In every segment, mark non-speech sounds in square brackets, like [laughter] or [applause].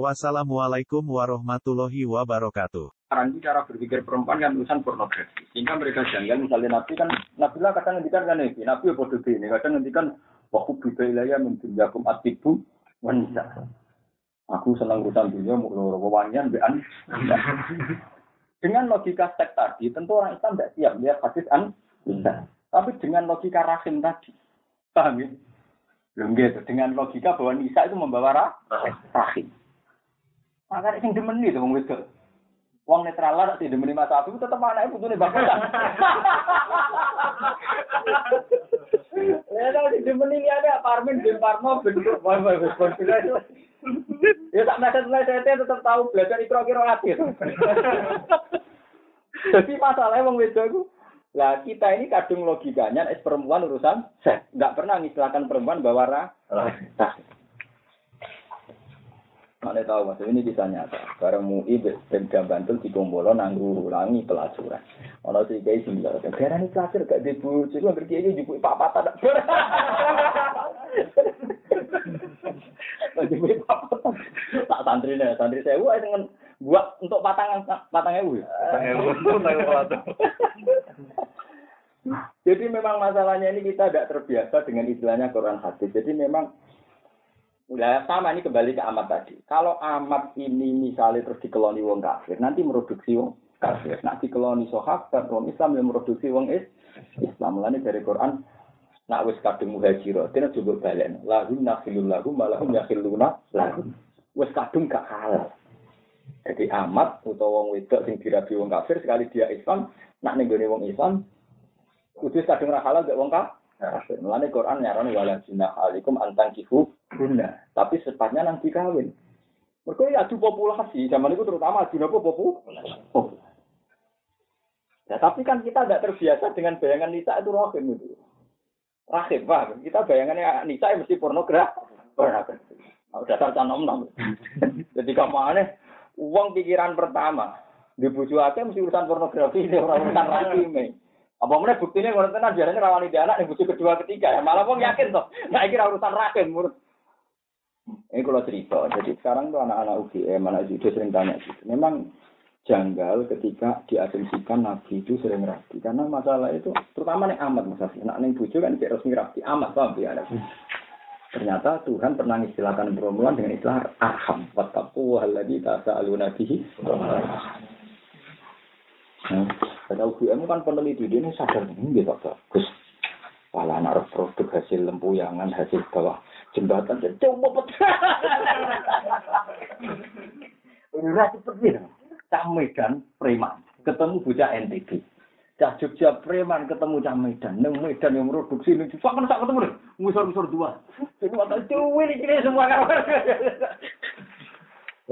Wassalamualaikum warahmatullahi wabarakatuh. sekarang cara berpikir perempuan kan urusan pornografi. Sehingga mereka janggal, misalnya Nabi kan, Nabi lah kadang ngendikan kan ini, Nabi ya bodoh ini, kadang ngendikan, waktu bida ilaya mendunyakum atibu wanita. Aku senang urusan dunia, mau wawanyan, bean. Dengan logika seks tadi, tentu orang Islam tidak siap lihat hadis an bisa. Tapi dengan logika rahim tadi, paham ya? Belum gitu. Dengan logika bahwa Nisa itu membawa rah- rahim. Maka yang demen itu, wong wedok. Wong netral lah tidak demeni Mas Abi tetep anake putune. Ya tau di demeni ini ada Parmin bin Parmo bentuk bapak itu. Ya tak meset meset tetep tahu belajar ikro kira akhir. [laughs] Jadi masalahnya wong wedok itu lah kita ini kadung logikanya es perempuan urusan seks. Nggak pernah ngistilahkan perempuan bawa rah. Mana tahu mas, ini bisa nyata. Bareng MUI Pemda Bantul di Gombolo nanggu ulangi pelacuran. Ono si kiai sing bilang, "Gara ini pelacur gak dibujuk, ngerti ini jupuk papa tak." Jupuk papa tak santri nih, santri saya gua dengan buat untuk patangan patang ewu. Jadi memang masalahnya ini kita tidak terbiasa dengan istilahnya Quran hadis. Jadi memang Udah sama ini kembali ke amat tadi. Kalau amat ini misalnya terus dikeloni wong kafir, nanti mereduksi wong kafir. Nanti dikeloni sahabat, wong Islam yang mereduksi wong is Islam. Lalu dari Quran, nak wis kadung muhajiro, tina coba balen. Lahum nakhilul lahum, malahum yakhiluna lahum. Wis kadung gak halal. Jadi amat utawa wong wedok sing dirabi wong kafir sekali dia Islam, nak nenggone wong Islam, kudu kadung ra halal gak wong kafir. Mulane Quran nyarani wala junah alaikum antang kifu guna. Tapi sepatnya nanti kawin. Mereka ya adu populasi. Zaman itu terutama adu popu? Populasi. Ya, tapi kan kita tidak terbiasa dengan bayangan Nisa itu rahim itu. Rahim, paham? Kita bayangannya Nisa mesti pornografi. Pornografi. Nah, dasar canom nom. [laughs] Jadi kamu aneh, uang pikiran pertama. Di buju mesti urusan pornografi, ini orang urusan rahim. Apa mana buktinya kalau tenan biasanya rawani dia anak yang butuh kedua ketiga ya malah wong yakin toh. Nah kira urusan rahim menurut. Ini kalau cerita, jadi sekarang tuh anak-anak UGM, anak judo sering tanya gitu. Memang janggal ketika diasumsikan Nabi itu sering rapi. Karena masalah itu, terutama nih amat masalah. Nak neng bujo kan tidak resmi rapi, amat paham ya. Ternyata Tuhan pernah istilahkan perempuan dengan istilah arham. Wattaku wahalladhi tasa'aluna bihi. Nah, kata UGM kan peneliti ini sadar ini gitu bagus. Malah naruh produk hasil lempuyangan, hasil bawah jembatan dan coba Ora seperti itu. Cah Medan preman ketemu bocah NTB. Cah Jogja preman ketemu cah Medan. Neng Medan yang produksi ini cuma kan sak ketemu deh. Musor-musor dua. Jadi waktu cuwi ini semua kan.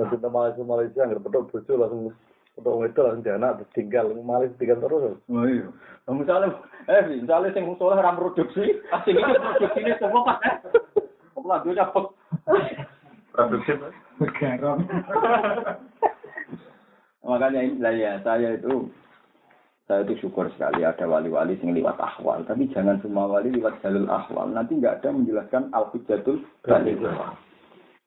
Nanti kita Malaysia Malaysia nggak betul bojo langsung betul itu langsung anak terus tinggal Malaysia tinggal terus. Oh iya. Nah, misalnya, eh, misalnya sing musola ram produksi, asing itu produksi ini semua kan. Apa lah dia dapat Produksi garam. Makanya inilah ya, saya itu saya itu syukur sekali ada wali-wali yang lewat ahwal. Tapi jangan semua wali lewat jalur ahwal. Nanti nggak ada menjelaskan al-hujatul balik.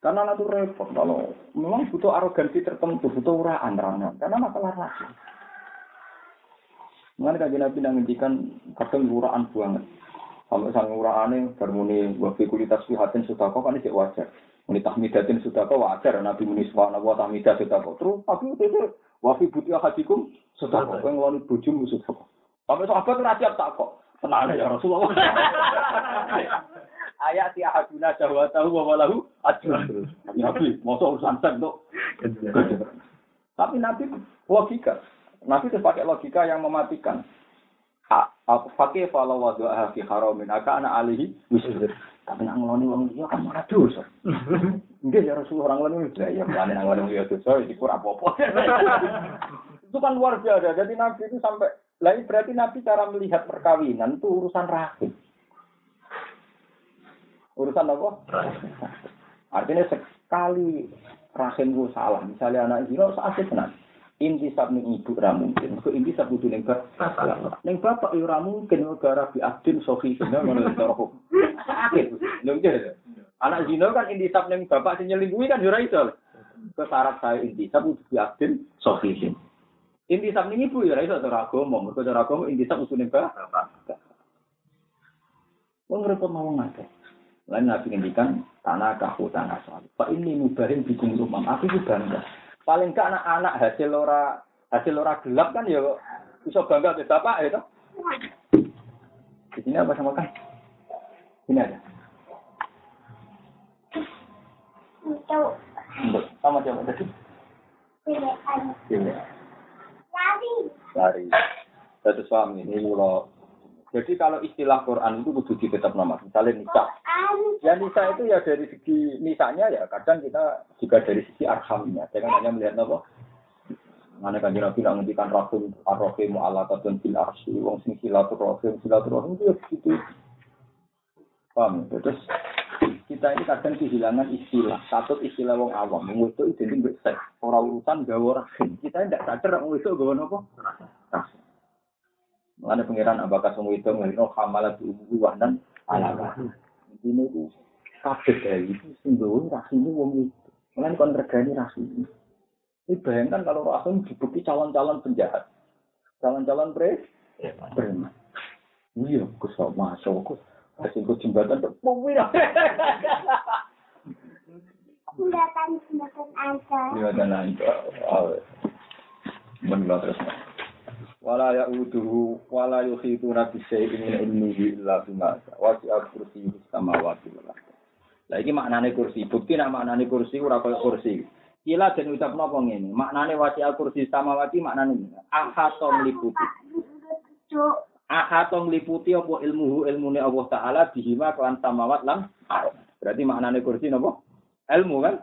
Karena itu repot kalau memang butuh arogansi tertentu, butuh uraan rangan. Karena masalah rakyat. Mengenai kajian Nabi yang ngendikan kadang uraan banget. Sampai sang uraane bermuni wafi kulitas fihatin sudako kan itu wajar. Muni tahmidatin sudako wajar. Nabi muni subhanahu wa tahmidah sudako. Terus tapi itu wafi butia hajikum sudako. Yang ngelani bujumu sudako. Sampai sahabat siap tak kok. Tenang ya Rasulullah. [laughs] Ayat si ahaduna syahwatahu wa walahu ajrun. Nabi, masa urusan seks tuh. Tapi Nabi logika. Nabi itu pakai logika yang mematikan. Aku pakai kalau wadu fi haramin aka anak alihi wisir. Tapi nak ngeloni wong dia kan malah dosa. Enggak ya Rasulullah orang ngeloni ya ya berani nang ngeloni ya dosa itu kurang apa-apa. itu kan luar biasa. Jadi Nabi itu sampai Lah ini berarti Nabi cara melihat perkawinan itu urusan rahim. Urusan apa? Artinya sekali rahimku salah, misalnya anak zina harus asik tenan. Inti sab ning ibu ra mungkin. Kok inti sab kudu ning bapak. Ning bapak yo ra mungkin gara bi abdin sofi zina ngono cara hukum. Sakit. Nggih. Anak zina kan inti sab ning bapak sing nyelingkuhi kan yo ra iso. Kesyarat saya inti sab kudu bi abdin sofi zina. Inti sab ibu yo ra iso cara agama. Mergo cara agama inti sab ning bapak. Wong repot mau ngake. Lain nabi ngendikan tanah kahu tanah soal. Pak ini mubahin bikum rumah. Aku itu bangga. Paling gak anak-anak hasil ora hasil ora gelap kan ya bisa bangga ke bapak ya toh. Di sini apa sama kan? Ini ada. Sama siapa tadi? lari. Lari. Satu suami ini kalau jadi kalau istilah Quran itu kudu tetap nama. Misalnya. Quran. Ya nisa itu ya dari segi nisanya ya kadang kita juga dari segi arhamnya. Jangan hanya melihat apa. Mana kan Nabi nak ngendikan rahim arrohim ala katun bil arsi. Wong sing silaturahim silaturahim itu ya begitu. Paham? ya? Terus kita ini kadang kehilangan istilah. Satu istilah wong awam. Wong itu identik mbek seks. Ora urusan gawe rahim. Kita tidak sadar wong itu apa? Mengenai pengiran apakah semua itu mengenai hamalat ibu wahdan ala wahdan. Ini itu kabeh dari itu singgung rahim wong itu. Mengenai kon regani rahim. Ini bayangkan kalau rahim dibukti calon-calon penjahat. Calon-calon pre preman. Iya, kusok masuk. Kus. Kasih gue jembatan tuh. Jembatan-jembatan aja. Iya dan nanti. Menurut terus. Wala ya uduhu wala yuhitu nabi syai'in min ilmihi illa bima wasi'a kursi samawati wal ardh. Lah iki maknane kursi. Bukti nak maknane kursi ora koyo kursi. Kila den ucap napa ngene? Maknane wasi'a kursi samawati maknane ngene. Ahato meliputi. Duduk. Ahato meliputi apa ilmuhu ilmune Allah taala bihima kelan samawat lan. Berarti maknane kursi napa? Ilmu kan?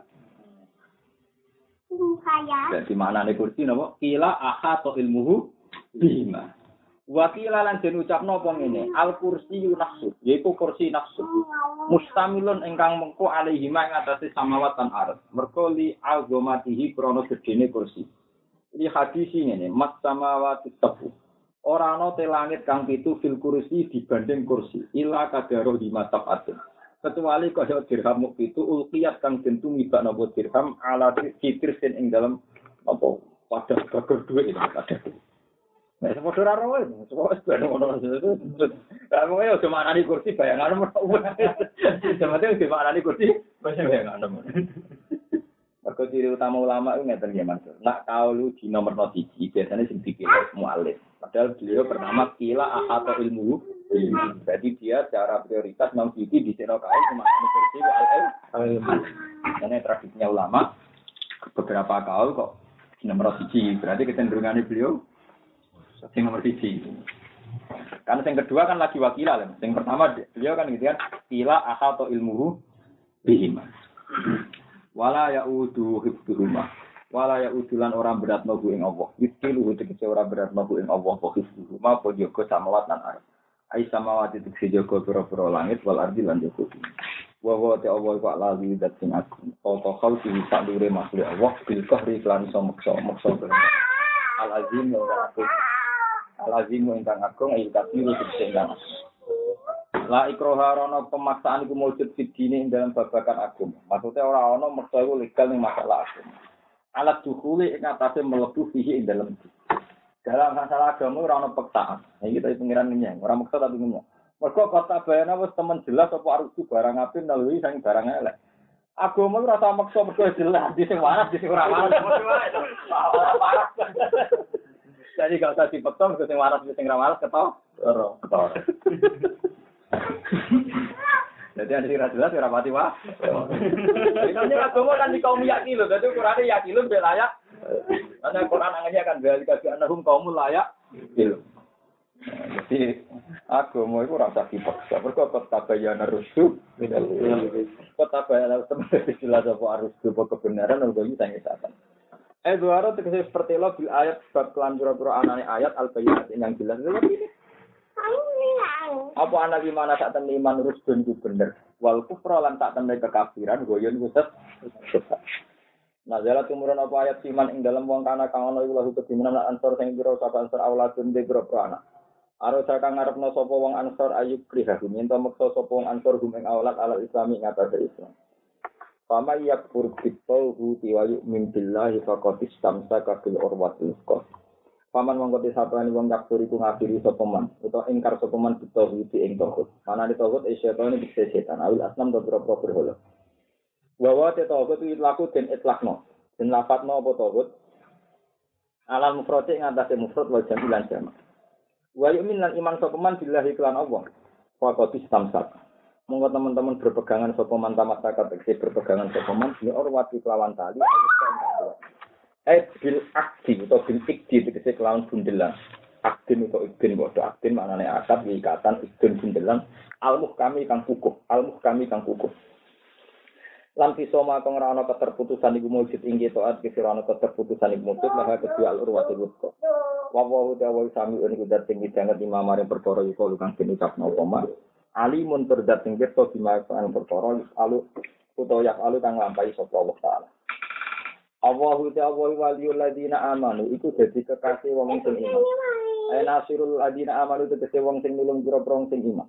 Berarti maknane kursi napa? Kila ahato ilmuhu bima. Wakila lan den ucapno apa ngene, al kursi nafsu, yaiku kursi nafsu. Mustamilun ingkang mengko alaihi ma ing atase samawat lan ardh. Merko li azamatihi krana gedene kursi. Ini hadis ngene, mat samawati tebu. Ora ana te langit kang pitu fil kursi dibanding kursi. Ila kadaro di matap atin. Kecuali kaya dirham muk pitu ulqiyat kang den tumibak napa dirham ala fitir sin ing dalam apa pada bager duit ini duit. Nah, semua ora roe, wis ben ngono. Lah mung yo cuma anani kursi bayangan men. Semate wis anani kursi bayangan men. Mergo ciri utama ulama itu ngeten ya Mas. Nak kaulu di nomor no siji biasanya sing dipilih mualif. Padahal beliau bernama Kila Ahato Ilmu. Jadi dia secara prioritas Imam Siti di sini kau cuma ini kursi al Karena tradisinya ulama beberapa kaul kok nomor siji. Berarti kecenderungannya beliau sing nomor siji. Karena yang kedua kan lagi wakila. Yang pertama beliau kan gitu kan Kila Ahato Ilmuhu bihima. Wala ya'udu hifduhuma. Wala ya'udu lan orang berat nobu ing Allah. Yudkilu tegese ora berat nobu ing Allah. Wa hifduhuma apa jaga samawat lan arep. Ai samawat itu tegese jaga pira-pira langit wal ardi lan jaga bumi. Wa wa ta Allah wa la dat sing agung. Auto khalqi sak dure makhluk Allah bil qahri lan iso maksa maksa Al azim wa agung. Al azim ingkang agung tegese ingkang agung. La ikroha rono pemaksaan iku mujud fidine ing dalam babakan agama. Maksudnya ora ono maksa iku legal ning masalah agama. Alat dukuli ing atase mlebu fihi ing dalam dalam masalah agama ora ono peksaan. Nah, iki tadi pengiran ngenyang, ora maksa tapi ngenyang. Mergo kota bayana wis temen jelas apa harus barang apik nalui sing barang elek. Agama ora tau maksa mergo jelas di sing waras di sing ora waras. Ora waras. Jadi gak usah dipeksa mergo sing waras di sing ketok. Ora ketok. Jadi ada sing jelas ora pati wah. Ini namanya agama kan di kaum yakin loh. Jadi Quran yakin loh layak. Karena Quran angannya kan balik ke anahum kaum layak. Gitu. Jadi agama itu rasa dipaksa. Mereka kota bayana rusuh. Kota bayana teman jelas apa harus apa kebenaran atau ini tanya. Eh duara tegese seperti lo bil ayat sebab kelan pura-pura anane ayat al bayyinat yang jelas. Ini apa anak gimana saat temen iman rusdun itu bener. Wal kufra tak temen kekafiran goyon sesat. Nah, jala tumurun apa ayat siman ing dalam wong kana kang ana iku lahu lan ansor sing pira sapa ansor auladun de pira anak. Aro saka ngarepno sapa wong ansor ayub kriha minta meksa sapa wong ansor hum ing aulad ala islami ngatasé Islam. Fama yakfur bitauhu wa yu'min billahi faqad istamsaka bil urwatil wuthqa. Paman mongko disapani wong yakfur iku ngafiri sapa man utawa ingkar sapa man bitauhu ing tauhid. Mana di tauhid e setan iki setan awil asnam do pira-pira berhala. Bahwa te tauhid itu laku den itlakno. Den lafadzno apa tauhid? Alam mufrad ing atase mufrad wal jamilan jamak. Wa yu'min lan iman sapa man billahi kelan Allah. Faqad istamsaka. Monggo teman-teman berpegangan sapa man tamasaka tegese berpegangan sapa man bi orwati kelawan tali Eh bil akdi atau bil ikdi tegese kelawan bundelan. Akdin atau ikdin bodoh akdin maknane akad ikatan ikdin bundelan almuh kami kang kukuh almuh kami kang kukuh Lan pisoma kang ora ana keterputusan iku mujud ing taat kira ana keterputusan iku mujud maka kedua al urwati wuthqa. Wa wa sami niku dat sing dijanget imam maring perkara iku kang den ucapno apa alimun terdat sing pirsa bima perkara alu utawa yak alu kang lampahi sapa Allah taala. Allahu ta'ala waliyul ladina amanu iku dadi kekasih wong sing iman. Ay nasirul ladina amanu tegese wong sing nulung pira-pira wong sing iman.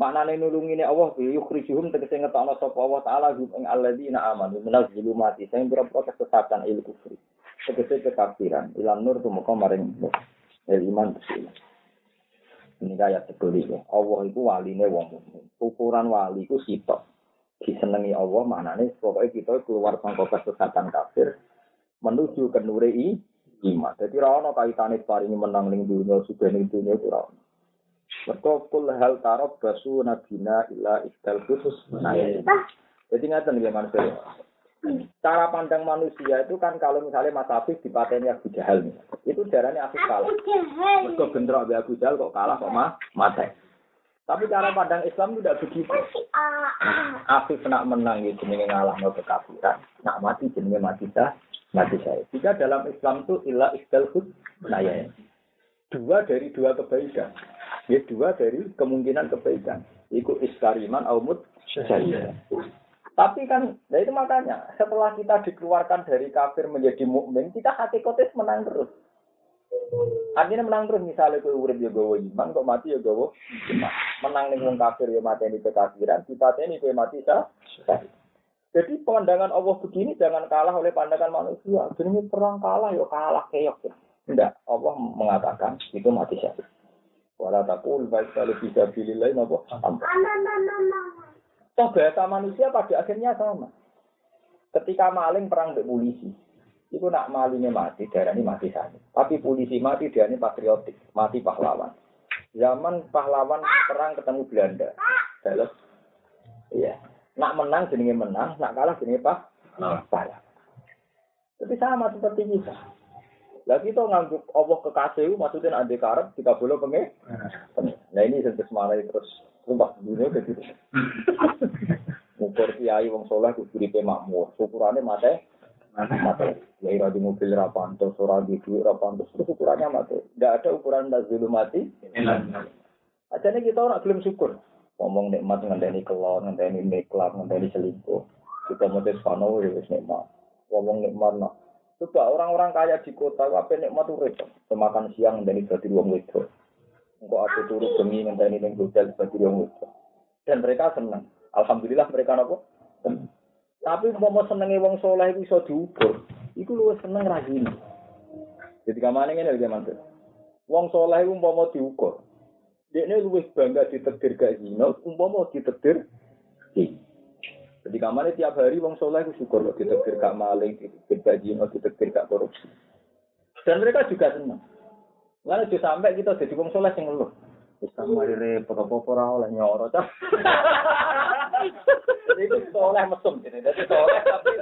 Maknane nulungine Allah bi yukhrijuhum tegese ngetokno sapa Allah taala hum ing alladzina amanu minal zulumati sing pira-pira kesesatan il kufri. Tegese kekafiran ilan nur tumeka maring iman bismillah. Ini kayak sebeli ya. Allah itu waline wong mukmin. Ukuran wali itu sitok. Disenengi Allah maknane pokoknya kita keluar sangka kesesatan kafir menuju ke nure i iman. Jadi ra ono kaitane paringi menang ning dunia sudah ning dunia itu ra ono. Mergo kul hal tarab basu nabina illa istal khusus. Nah, jadi ngaten ya manusia. Cara pandang manusia itu kan kalau misalnya Mas Afif dipateni Abu Jahal nih, itu darahnya Afif kalah. Mergo bentrok Abu Abu Jahal kok kalah kok mah mate. Tapi cara pandang Islam tidak begitu. Afif nak menang itu jenenge ngalah no kekafiran. Nak mati jenenge mati sah, mati saya. Jika dalam Islam itu ilah isdal nah ya. Dua dari dua kebaikan. Ya dua dari kemungkinan kebaikan. Iku iskariman aumut syahid. Tapi kan, nah itu makanya setelah kita dikeluarkan dari kafir menjadi mukmin, kita hati kotes menang terus. Artinya menang terus misalnya kue urip ya iman, kok mati ya gawa iman. Menang nih wong kafir ya mati ini kekafiran, kita ini kue mati sah. Jadi pandangan Allah begini jangan kalah oleh pandangan manusia. Jadi perang kalah ya kalah keok. Tidak, Allah mengatakan itu mati syahid. Wala takul baik kalau bisa pilih lain apa? Toh bahasa manusia pada akhirnya sama. Ketika maling perang dengan polisi, itu nak malingnya mati, darah ini mati saja. Tapi polisi mati, dia ini patriotik, mati pahlawan. Zaman pahlawan perang ketemu Belanda, dalam, iya. Nak menang jenenge menang, nak kalah jenenge pak, kalah. Tapi sama seperti kita. Lah kita ngangguk Allah kekasih, maksudnya ada karep, kita boleh pengen. Nah ini sentuh semalai terus Sumpah dunia kayak gitu. Ukur kiai wong soleh kudu uripe makmur. Ukurannya mate mate. Ya ira di mobil ra pantes, ora di duit ra pantes. Terus ukurannya mate. Enggak ada ukuran nazulu mati. Ajane kita ora gelem syukur. Ngomong nikmat ngenteni kelon, ngenteni niklat, ngenteni selingkuh. Kita mesti pano ya wis nikmat. Ngomong nikmat nak. Coba orang-orang kaya di kota, apa nikmat tuh repot. Semakan siang dari dadi wong wedok. Engkau aku turu demi ngenteni ning hotel sebagai wong wedok. Dan mereka senang. Alhamdulillah mereka nopo. Tapi umpama senenge wong soleh iku iso diukur. Iku luwih seneng ra gini. Jadi kamane ngene lho mantu. Wong soleh iku umpama diukur. Dekne luwih bangga ditetir gak zina, umpama ditetir Jadi kamane tiap hari wong soleh iku syukur kok ditetir gak maling, ditetir gak zina, ditetir gak korupsi. Dan mereka juga senang. Lalu juga sampai kita jadi wong soleh sing ngeluh. Wis mari repot apa ora oleh nyoro cah. [laughs] Jadi itu soleh mesum jadi. Jadi soleh tapi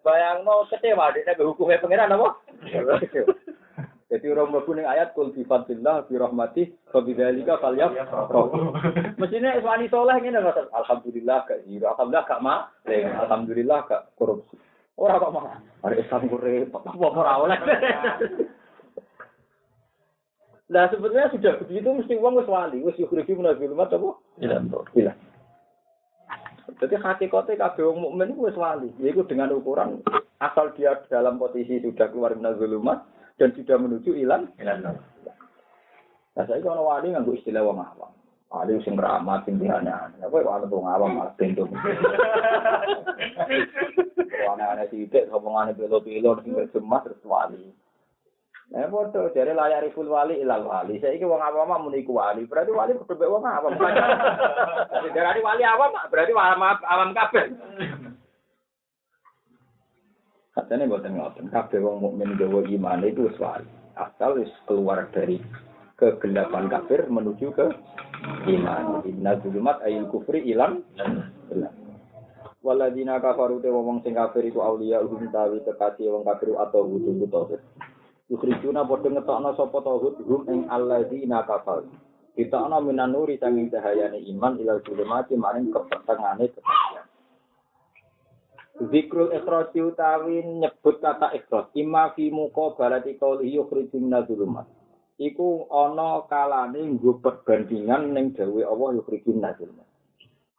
bayangno kecewa dia ke hukumnya pangeran apa? [laughs] Jadi orang mlebu ning ayat kul bi fadlillah bi rahmati fa bidzalika falyaf. Mestinya wani soleh ngene. Alhamdulillah gak zina, alhamdulillah gak ma, alhamdulillah gak korupsi. Ora kok malah. Ada Islam repot. Apa ora oleh. Nah sebetulnya sudah begitu mesti uang wis wali, wis yukhriju min dzulumat apa? Iya. Bila. Jadi hakikatnya kabeh wong mukmin itu wis wali, yaitu dengan ukuran asal dia dalam posisi sudah keluar min dzulumat dan sudah menuju ilan. Nah saya kalau wali nganggo istilah wong awam. Wali sing keramat sing dihana. Ya kowe wali wong awam malah bentuk. Wana-wana sithik ngomongane pilo-pilo sing terus wali. Nah, foto dari layar full wali ilal wali. Saya ini wong mah muni iku wali. Berarti wali kudu mbek wong awam. Jadi [laughs] wali awam berarti awam awam kabeh. Katanya buatan ngoten. Kabeh wong mukmin gawa iman itu wali. Asal wis keluar dari kegelapan kafir menuju ke iman. Inna zulumat ayil kufri ilang. Waladina kafaru te wong sing kafir iku auliya hum tawi kekasih wong kafir atau wudu tauhid. Yukhrijuna padha ngetokno sapa tauhid hum ing alladzina kafar. Kita ana minan nuri sanging cahayane iman ilal zulumati maring kepetengane kekasih. Zikrul ikhrasi utawi nyebut kata ikhras imma fi muqabalati qawli yukhriju minadz zulumat. Iku ana kalane nggo perbandingan ning dawuh Allah yukhriju minadz zulumat.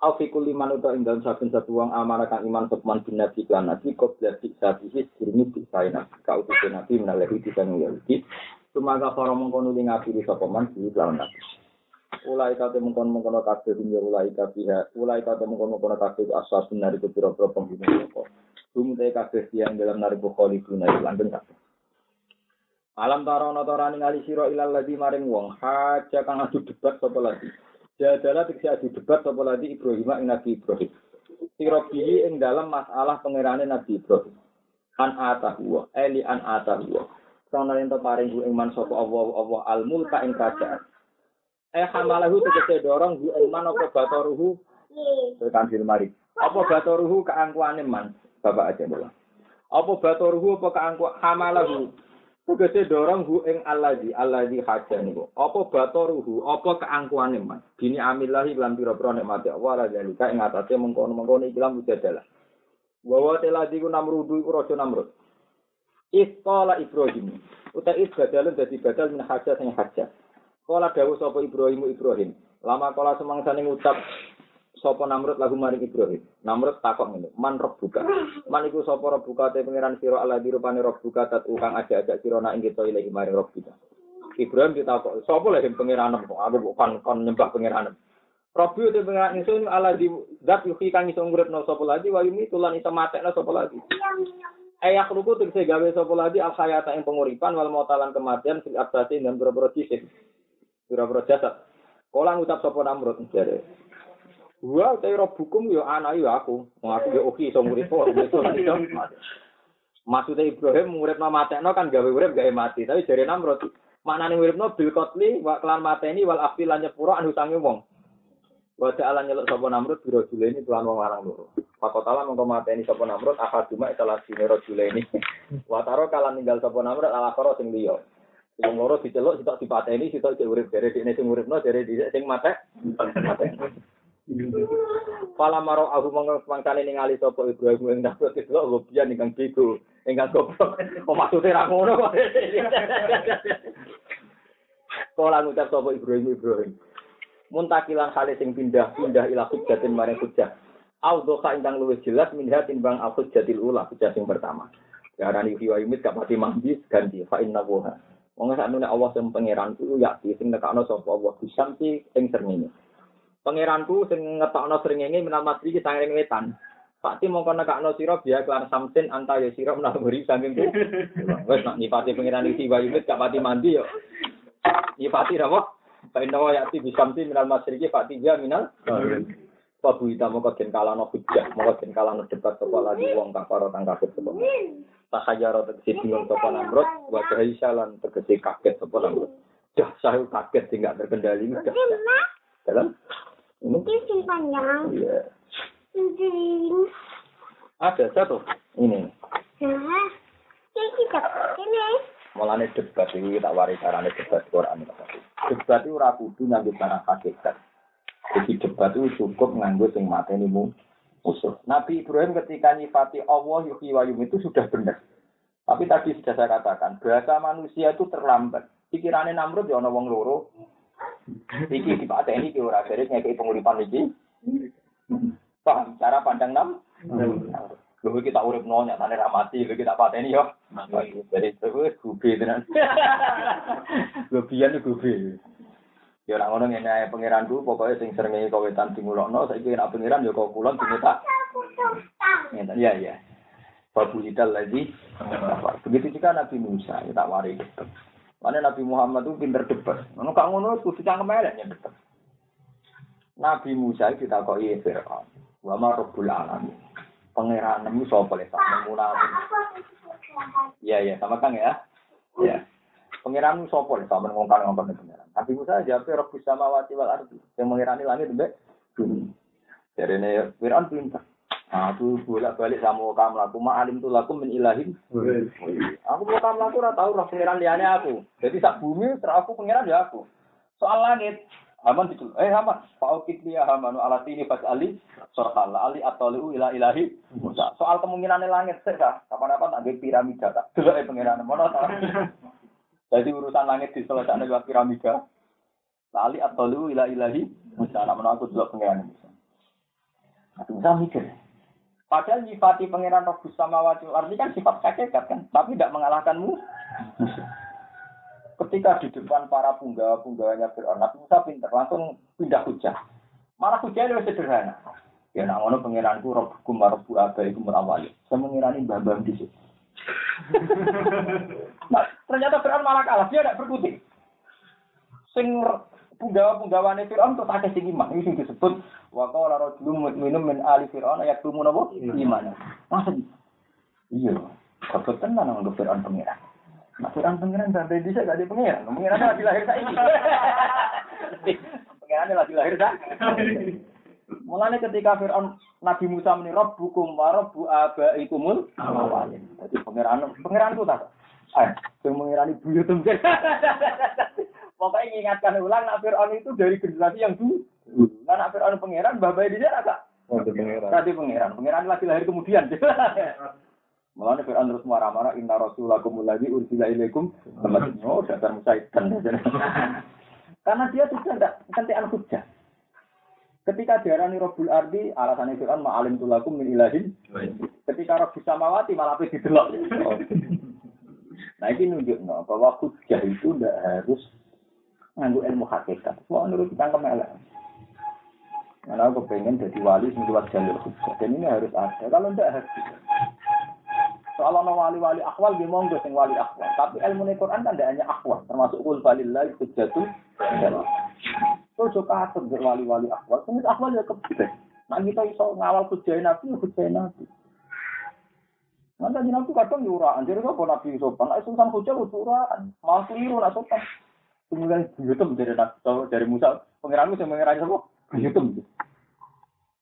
Afikul liman uta ing dalam saben satu wong amanah kang iman sopman bin nabi kan nabi qabla sabihi sirni bisa nabi. Kau tuh nabi menalehi bisa Yahudi Sumaga para mengkono ing ngapiri sapa man di lawan nabi. Ulai kate mengkono-mengkono kabeh dunya ulai kabeh ulai kate mengkono-mengkono kabeh asas dari kepira-pira penghuni apa Dum te kabeh yang dalam nari bukholi guna langgeng kabeh. Alam tarono torani ngali sira ilal ladzi maring wong. Haja kang adu debat sapa lagi Jadalah tegese adu debat sapa lagi Ibrahim ing Nabi Ibrahim. Sirobihi ing dalam masalah pangerane Nabi Ibrahim. An atahu eli an atahu. Sono yen to paring ing man sapa Allah Allah al mulka ing kerajaan. Eh hamalahu tegese dorong ku ing man apa batoruhu tekan mari. Apa batoruhu keangkuhane man? Bapak aja bola. Apa batoruhu apa keangkuh hamalahu Tegese dorong hu ing allazi allazi haja niku. Apa batoruhu, apa keangkuhane man. Bini amillahi lan pira-pira nikmati Allah la zalika ing atase mengkono-mengkono iki lan mujadalah. Wa wa teladi ku namrudu iku raja namrud. Iqala Ibrahim. Uta is badalun dadi badal min haja sing haja. Kala dawuh sapa Ibrahim Ibrahim. Lama kala semangsane ngucap sapa Namrud lagu maring Ibrahim. Namrud takok ngene, "Man rabbuka?" Man iku sapa rabbuka te pangeran sira ala dirupane rabbuka tat ukang ajak-ajak sira nak ing kita ilahi maring rabbuka. Ibrahim ditakok, "Sapa lha sing pangeranem kok aku kon kon nyembah pangeranem?" Rabbi te pangeran ingsun ala di zat yuhi kang iso nguripno sapa lagi wa yumi tulan iso matekno sapa lagi. Ayah ruku tegese gawe sapa lagi al hayata ing penguripan wal mautalan kematian fil abdati dan boro-boro. Kala ngucap sapa Namrud. Gua te hukum yo anak yo aku. Wong aku yo oke iso kok. Maksudnya Ibrahim nguripno matekno kan gawe urip gawe mati. Tapi jare Namrud maknane nguripno bil kotli wa kelan mateni wal afi lan nyepuro anu sange wong. Wa ta'ala nyeluk sapa Namrud biro ini kelan wong larang loro. Pakotala mengko mateni sapa Namrud akaduma salah sine ini. [laughs] Wa taro kalan ninggal sapa Namrud ala karo sing liya. Sing loro diceluk sitok dipateni sitok cek urip jare dene sing uripno jare dhisik sing mate. [laughs] Pala maro aku mangkane ningali sapa Ibrahim ing itu lobian ingkang bego, ingkang goblok. Kok maksude ra ngono kok. Kala ngucap sapa Ibrahim Ibrahim. Muntakilan kali sing pindah-pindah ila hujjatin maring hujjah. Audhoka ingkang luwih jelas minha timbang al hujjatil ula hujjah sing pertama. Darani fi wa yumit kapati mambis ganti fa inna. Wong saknune Allah sing pangeran ku yakti sing nekakno sapa Allah bisamti ing srengenge. Pangeranku sing ngetokno srengenge minal masri ki sanging wetan. Pakti mongko nekakno sira biya kelan samsin anta ya sira menaburi saking ku. [laughs] Wes nak nipati pangeran iki wa yumit gak pati mandi yo. Nipati apa? Fa inna wa yati bisamti minal masri ki pakti biya minal. Pabu ita mongko den kalano hujjah, mongko den kalano debat sapa lagi wong kafaro kang kafir sapa. Tahayaro tegese bingung sapa Namrud, wa lan tegese kaget sapa Namrud. Dah saya kaget tidak terkendali dah. Dalam ini Ini panjang. Iya. Ini. Ada satu. Ini. Nah. Ini kita. Ini. Mulane debat iki tak wari carane debat Quran. Debat itu ora kudu nganggo cara hakikat. Jadi debat itu cukup nganggo sing mateni mu usul. Nabi Ibrahim ketika nyifati Allah yuhyi wa itu sudah benar. Tapi tadi sudah saya katakan, bahasa manusia itu terlambat. Pikirannya Namrud ya ana wong loro. Iki dipateni ki ora dari ngekeki penguripan iki. Paham cara pandang nam? Lho kita urip no nyatane ra mati, lho kita pateni yo. Jadi terus gubi tenan. [laughs] Gobian itu gubi. Ya ora ngono ngene ae pangeranku, pokoke sing srengenge kawetan dimulokno, saiki nek pangeran ya kok kulon diminta. Ngeten ya ya. Babu hidal lagi. Begitu juga Nabi Musa, ya tak wari Mana Nabi Muhammad itu pinter debat. Ngono kak ngono kudu cangkem elek ya debat. Nabi Musa itu ditakoki Firaun. Wa ma rabbul alamin. Pangeran nemu sapa le sak nemu nabi. Iya iya sama Kang ya. Ya. Pangeran nemu sapa le sak ngongkon ngongkon pangeran. Nabi Musa jawab Rabbus samawati wal ardi. Yang mengirani langit mbek bumi. Jadi ini Firaun pinter. Aku bolak balik sama kamu laku, ma alim tuh laku min ilahin. Aku mau kamu laku, ora tahu roh pengiran liane aku. Jadi sak bumi, terus aku pengiran ya aku. Soal langit, Haman itu, eh Haman, Faukit dia Hamanu ala tini pas Ali, sorhal Ali atau liu ila ilahi. Soal kemungkinan langit, saya kapan-kapan tak piramida tak. Dulu eh pengiran, mana tak? [laughs] Jadi urusan langit diselesaikan lewat piramida. Ali atau liu ila ilahi. Musa, namun aku dulu pengiran Musa. Aku bisa mikir. Padahal nyifati pangeran Rabbus Samawati Ardi kan sifat hakikat kan, tapi tidak mengalahkanmu. Ketika di depan para punggawa-punggawanya Fir'aun, Nabi Musa pinter, langsung pindah hujah. Malah hujahnya lebih sederhana. Ya nak ngono pangeranku Rabbukum wa Rabbu abaikum awali. Saya mengirani mbah-mbah di situ. [laughs] nah, ternyata Fir'aun malah kalah, dia tidak berkutik. Sing punggawa-punggawane Fir'aun terus akeh sing iman. Ini sing disebut wa qala rajulun mu'minun min ali fir'aun yaktumu napa iman. Maksud iya, kok tenan nang Fir'aun pengiran. Nah, Fir'aun pengiran sampai bisa gak ada pengiran. Pengiran lagi lahir saiki. [laughs] Pengiran lagi lahir saiki. Mulanya ketika Fir'aun Nabi Musa meni rabbukum wa rabbu abaikumul awalin. Jadi pengiran pengiran itu tak. Eh, yang mengirani buyut mungkin. [laughs] Pokoknya mengingatkan ulang, nak Fir'aun itu dari generasi yang dulu. Nah, nak Fir'aun pangeran, babai di sana agak. Tadi pangeran, pangeran lagi lahir kemudian. [laughs] Mulanya Fir'aun terus marah-marah, inna rasulakum lagi ursila ilaikum. Oh, dasar musaitan. [laughs] Karena dia sudah tidak kentian hujah. Ketika diarani Robul Ardi, alasannya Fir'aun ma'alim tulakum min ilahin. Ketika Rabbus Samawati malah didelok. [laughs] Nah ini nunjukno bahwa hujah itu tidak harus nganggu ilmu hakikat. Semua menurut kita kemelek. Karena aku pengen jadi wali sing luas jalur hujah. Dan ini harus ada. Kalau tidak harus. Soal ono wali-wali akwal di monggo sing wali akwal. Tapi ilmu Quran kan tidak hanya akwal, termasuk kul balillah hujjatu. Terus juga katut wali-wali akwal. Sing akwal ya kebet. Nah kita iso ngawal hujah nabi, hujah nabi. Nanti nabi kadang yuraan. Jadi apa nabi sopan? Nah, sultan hujah yuraan. Malah keliru sopan. Kemudian YouTube dari dari Musa. Pengiranmu yang mengirani apa? YouTube.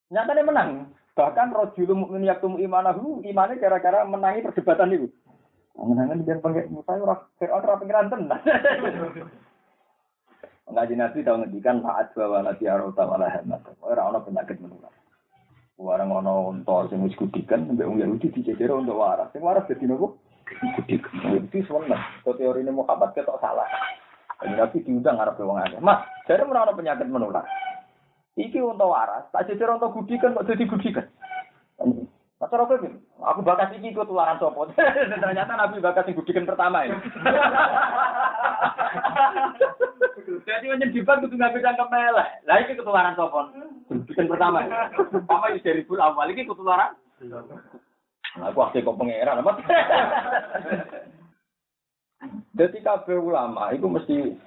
Nyatanya menang. Bahkan rojul mukmin yaktum imanahu, imannya gara-gara menangi perdebatan itu. Menangan dia pengen Musa ora Fir'aun ora pengiran tenan. [laughs] Ngaji Nabi tahu ngedikan saat dua wala tiarota wala hemat. Ora ono penyakit menular. Warang ono unta sing wis kudikan mbek wong Yahudi dijejer untuk waras. Sing waras dadi nopo? Kudikan. Itu teori ini Muhammad ketok salah. Nabi diundang ngarep wong akeh. Mas, jare ora ono penyakit menular. Iki untuk waras, tak jejer untuk gudikan kok jadi gudikan. Mas Ora kowe aku bakas iki ikut tularan sopo. [laughs] Ternyata Nabi bakas sing gudikan pertama ya. [laughs] Jadi menyedihkan kudu nggak bisa kemelek. Lah iki ketularan sopo. Gudikan pertama. Pertama itu dari bulan awal iki ketularan. Aku akeh kok pangeran apa? [laughs] Jadi kabeh ulama itu mesti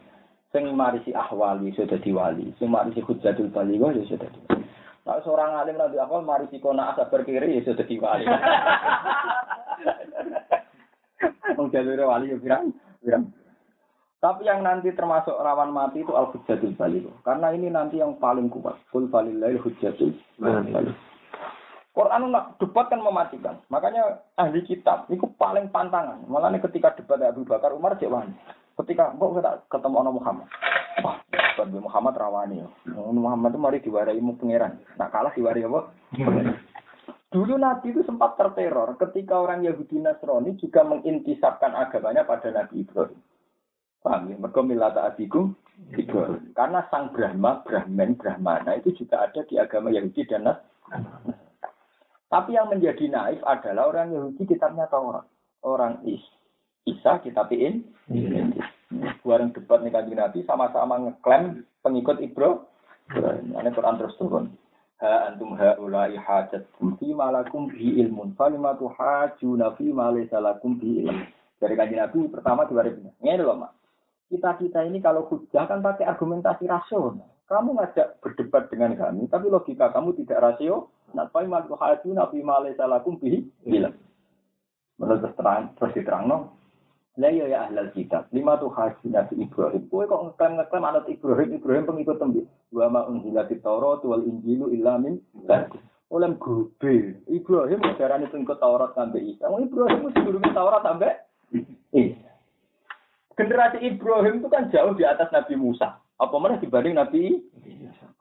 sing marisi ahwali sudah diwali, sing marisi hujjatul baligh ya sudah diwali. Nah, seorang alim nabi awal marisi kona asap berkiri ya sudah diwali. [laughs] Wong jalur wali ya. Tapi yang nanti termasuk rawan mati itu al hujjatul baligh. Karena ini nanti yang paling kuat. Kul falillahil hujjatul baligh. Quran nak debat kan mematikan. Makanya ahli kitab itu paling pantangan. Malah ketika debat Abu Bakar Umar cek wani. Ketika kok kita ketemu orang Muhammad. Wah, debat Muhammad rawani. Muhammad itu mari diwarai mu pangeran. Nak kalah diwarai apa? Dulu Nabi itu sempat terteror ketika orang Yahudi Nasrani juga mengintisapkan agamanya pada Nabi Ibrahim. Paham ya? Mereka milata Ibrahim. Karena sang Brahma, Brahman, Brahmana itu juga ada di agama Yahudi dan Nasrani. Tapi yang menjadi naif adalah orang Yahudi kitabnya Taurat. Orang Is Isa kitabiin. Bareng debat nih kanjeng Nabi sama-sama ngeklaim pengikut Ibrahim. Ini Quran terus turun. Ha antum haula'i hajatum fi ma lakum bi ilmun falima tuhajuna fi ma laysa lakum bi ilm. Dari kanjeng Nabi pertama dua ribu. Ini loh, Mak. Kita-kita ini kalau hujah kan pakai argumentasi rasional. Kamu ngajak berdebat dengan kami, tapi logika kamu tidak rasio. Nah, falima tuhajuna fi ma laysa lakum bi ilm. Menurut terang, terus diterang no. Lah ya ya ahlal kitab, lima tuh haji Nabi Ibrahim. Kowe kok ngeklaim ngeklaim anak Ibrahim, Ibrahim pengikut tembi. Wa ma unzila Taurat wal Injilu illa min ba'di. Oleh gobe. Ibrahim ajaran itu pengikut Taurat sampai Isa. Wong Ibrahim itu sebelumnya Taurat sampai Isa. Generasi Ibrahim itu kan jauh di atas Nabi Musa. Apa mana dibanding Nabi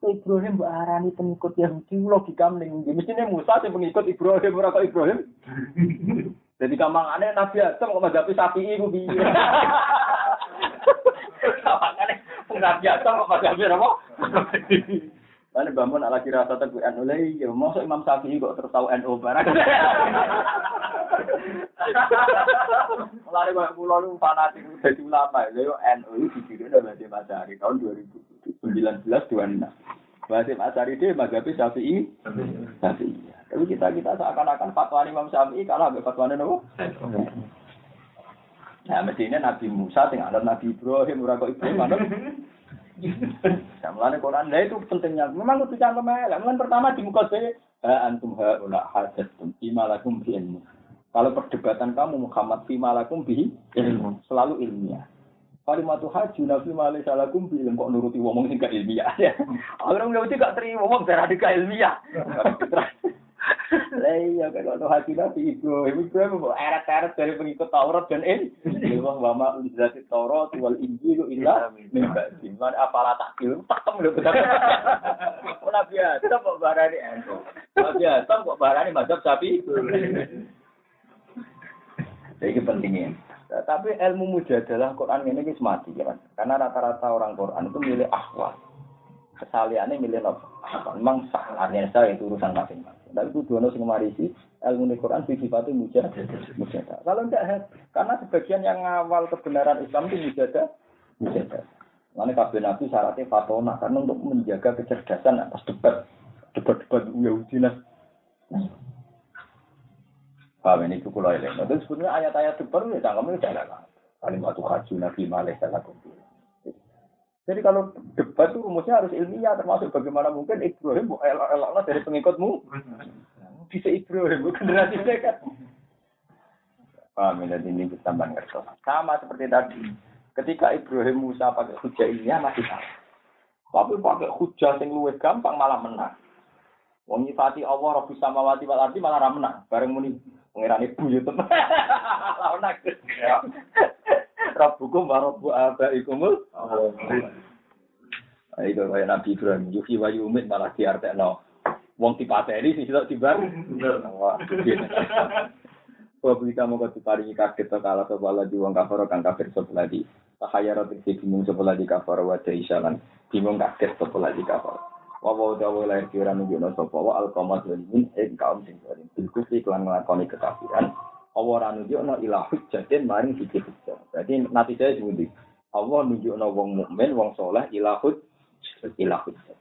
Ibrahim mbak arani pengikut Yahudi logika mending mestinya Musa sing pengikut Ibrahim ora kok Ibrahim. [laughs] Jadi gampang aneh Nabi Adam kok madzhab Syafi'i ku piye? [laughs] Makanya Nabi Adam kok madzhab apa? Mana bangun ala kira rasa teguh NU lagi, ya masuk Imam Syafi'i kok terus tahu NU barang. [laughs] Mulai banyak pulau lu fanatik jadi ulama, ya NU itu didirikan oleh Mbak Masari tahun 2019 26. Basim Asari dia mazhabi Syafi'i. Syafi'i. Tapi kita kita seakan-akan fatwa Imam Syafi'i kalah ambek fatwa nopo? Nah, mestinya Nabi Musa tinggal Nabi Ibrahim, ora Ibrahim. Nah, mulane Quran lah itu pentingnya. Memang kudu cangkem elek. Mulane pertama di muka saya, antum haula hadattum bima lakum bi. Kalau perdebatan kamu Muhammad bima lakum bi ilmu, selalu ilmiah. Kalimatu haji nabi malai salakum bi kok nuruti wong sing gak ilmiah. [laughs] Orang nggak gak terima wong darah gak ilmiah. Lah iya kan kalau haji nabi Ibrahim Ibrahim mau eret-eret dari pengikut Taurat dan ini. Wong wa ma unzilati Taurat wal Injil illa min ba'di. Man apala takil pakem lho. [laughs] Nabi Adam kok barani ento. Nabi Adam kok barani mazhab sapi. Jadi pentingnya. Tapi ilmu mujadalah Quran ini wis mati ya kan. Karena rata-rata orang Quran itu milih akhwat. Kesaliannya milih apa? Memang salah saya itu urusan masing-masing. Tapi itu dua sing marisi ilmu di Quran sifatnya mujadah. Mujadah. Kalau enggak karena sebagian yang ngawal kebenaran Islam itu mujadah. Mujadah. Mana kabeh nabi syaratnya fatona karena untuk menjaga kecerdasan atas debat debat-debat nah. Paham ini itu kalau eling. Nah, Itu sebenarnya ayat-ayat debat ya itu jalan. Kalimat haji nabi malih salah Jadi kalau debat itu rumusnya harus ilmiah, termasuk bagaimana mungkin Ibrahim bu elok dari pengikutmu. Bisa Ibrahim, generasi mereka. Paham ya, ini kita ngerti. Sama seperti tadi. Ketika Ibrahim Musa pakai hujah ilmiah masih salah. Tapi pakai hujah yang luwes gampang malah menang. Wong nyifati Allah Rabbi samawati wal ardi malah ra menang. Bareng muni pengirane buyut. [laughs] Lawan aku. [laughs] Rabbukum wa rabbu abaikumul. Itu kayak Nabi Ibrahim, Yuhi wa yumit malah diartekno. Wong dipateni sing sitok tibar. [laughs] Wah, Wa kamu kau diparingi kaget to kala sapa lagi wong kafir kang kafir sapa lagi. Tahayara tekse bingung sapa lagi kafir wa jaisalan. Bingung kaget sapa lagi kafir. Wa wa dawa lahir kira nunjukno sapa wa alqamat zalim ing kaum sing zalim. Bilkus iklan nglakoni kekafiran. Allah ora nunjukno ila hujjatin maring siji hujjah. Berarti nanti saya sebuti. Allah nunjukno wong mukmin, wong soleh ila hujjah ila hujjah.